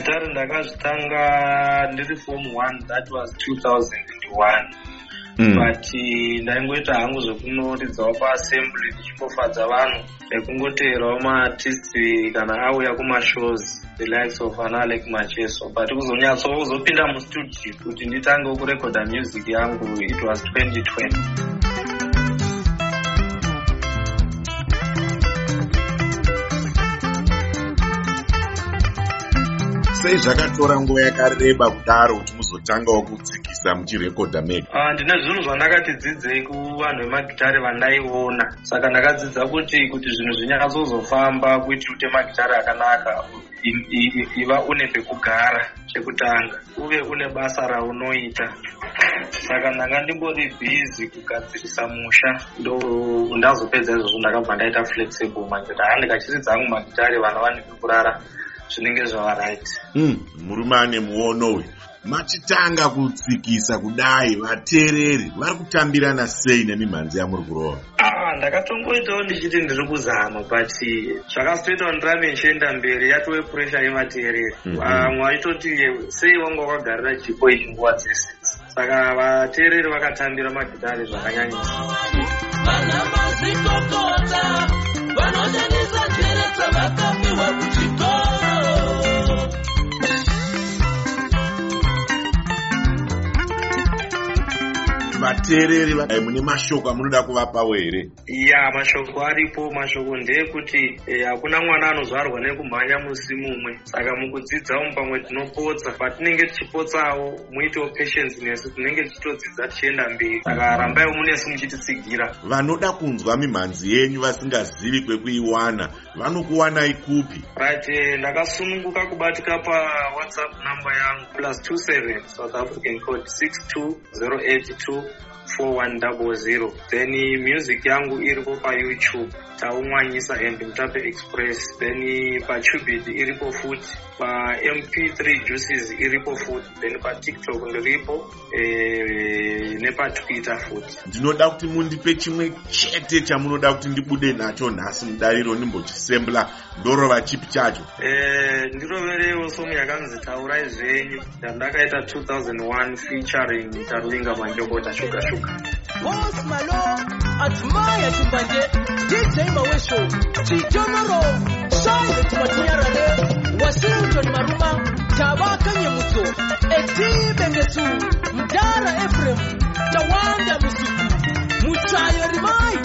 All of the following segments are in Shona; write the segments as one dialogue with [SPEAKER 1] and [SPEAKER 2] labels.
[SPEAKER 1] magitari ndakazvitanga ndiri form one that was 2001
[SPEAKER 2] Mm.
[SPEAKER 1] but eh, ndaingoita hangu zvekunoridzawo paassembly ndichingofadza vanhu nekungoteverawo maartist kana auya kumashows the likes of analek macheso. But kuzonyatso kuzopinda mustudio kuti nditangewo kurekodha music yangu it was 2020
[SPEAKER 2] sei zvakatora nguva yakareba kudaro kuti muzotangawo kudzikisa muchirekodha mega
[SPEAKER 1] Ah, ndine zvinhu zvandakati dzidzei kuvanhu vemagitari vandaiona. Saka ndakadzidza kuti kuti zvinhu zvinyatsozofamba kuitira kuite magitari akanaka. Iva une pekugara chekutanga uve une basa raunoita. Saka ndanga ndimbori bhizi kugadzirisa musha. Ndo ndazopedza izvozvo ndakabva ndaita flexible manje. Daa ndikachiridza hangu magitari vana vane pekurara zvinenge zvava right.
[SPEAKER 2] Mm, murume ane muono uyu. Machitanga kutsikisa kudai vateereri vari kutambirana sei nemimhanzi yamuri kurova
[SPEAKER 1] Ah, ndakatongoitawo ndichiti ndiri kuzama but zvakazotoitawo ndirame ndichienda mberi yatove puresha yevateereri
[SPEAKER 2] Mhm.
[SPEAKER 1] vamwe vaitoti sei wanga wakagarira chipo ichi nguva dzese? Saka vateereri vakatambira magitari zvakanyanyisa.
[SPEAKER 3] Vana mazvikokota vanoshandisa njere dzavakapiwa kuchikoro
[SPEAKER 2] vateereri va- eh, mune mashoko amunoda kuvapawo here
[SPEAKER 1] ya mashoko aripo. Mashoko ndeyekuti eh, hakuna mwana anozvarwa nekumhanya musi mumwe. Saka mukudzidza umu pamwe tinopotsa. Patinenge tichipotsawo muitewo patience nesu tinenge tichitodzidza tichienda mberi. Saka rambaiwo munesu muchititsigira.
[SPEAKER 2] Vanoda kunzwa mimhanzi yenyu vasingazivi kwekuiwana. Vanokuwanai kupi
[SPEAKER 1] right eh, ndakasununguka kubatika pawhatsapp number yangu. Plus 27 south african code 62082 4100 then music yangu iripo payoutube taumwanyisa and mutape express. Then pachubit iripo futi pamp3 juices iripo futi then patiktok ndiripo eh, nepatwitter futi
[SPEAKER 2] ndinoda kuti mundipe chimwe chete chamunoda kuti ndibude nacho nhasi mudariro ndimbochisembla ndorova chipi chacho.
[SPEAKER 1] Eh, ndiroverewo somu yakanzi taurai zvenyu yandakaita 2001 featuring taruinga manjokota shuga shuga
[SPEAKER 3] Boss Malo, Atmaya Chumbanje, DJ Mawesho, Chijonoro, Shine Tumatinyarade, Washington Maruma, Tabaka Nyemuso, Eti Bengesu, Mdara Ephraim, Tawanda Musuku, Muchayo Rimai,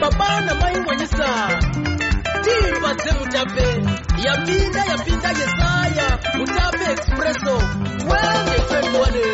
[SPEAKER 3] Babana Mai Wanyisa, Timba ze Mutape, Yapinda Yapinda Yesaya, Mutape Expresso, Wenge Twemwane.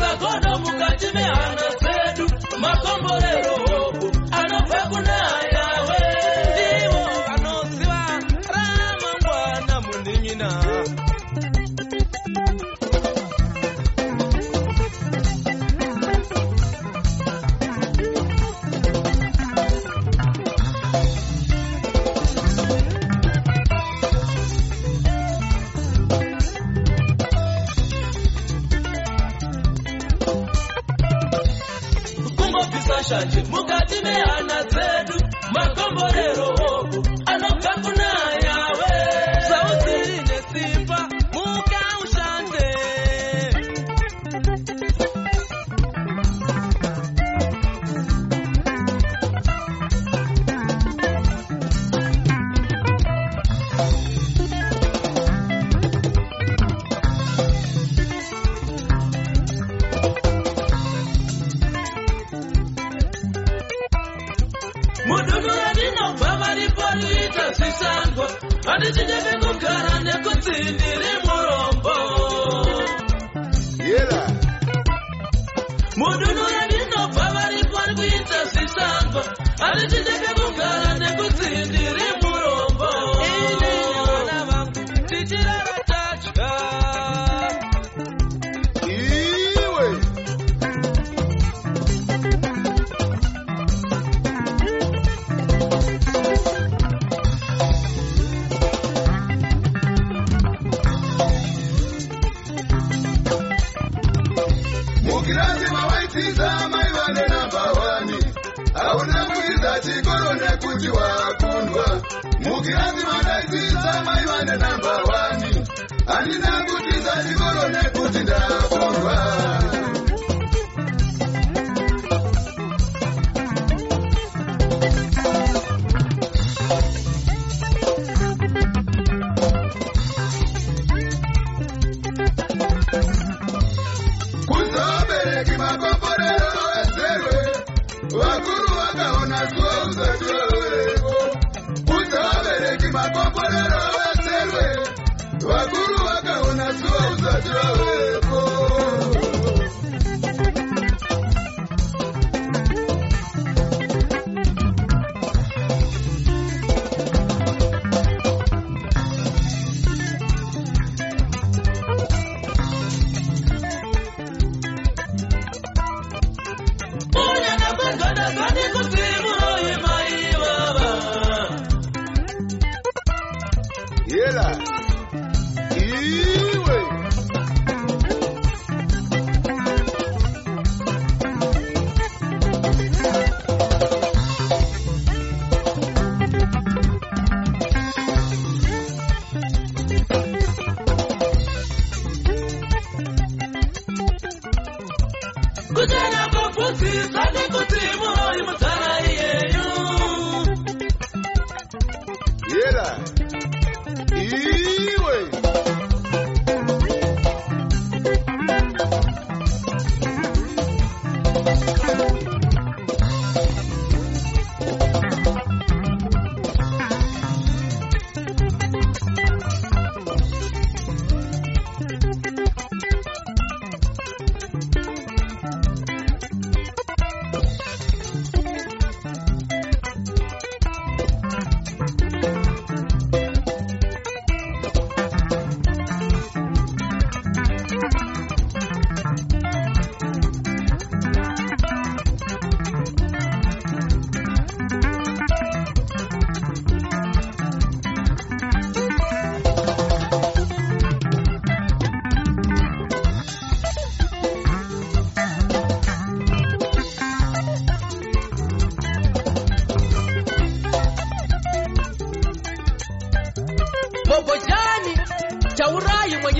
[SPEAKER 3] magodo mukati mehana dzedu makomborero hopu anobva kuna yawe riita zvishandwa handichinyebe kugara nekudzindiri murombo.
[SPEAKER 4] Yela.
[SPEAKER 3] Mudunhu radinobva varipo rikuita zvishandwa handichinyebe kugara
[SPEAKER 4] mukirasi mawaitidza mai vane namba wani hauna kuidza chikoro nekuti wakundwa. Mukirasi madaitidza mai vane namba wani handina kutidza chikoro nekuti ndakundwa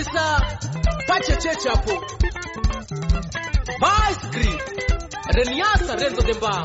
[SPEAKER 4] Elisa face
[SPEAKER 5] ce ce apu. Mai scrii! Reniasa rezo de Ba!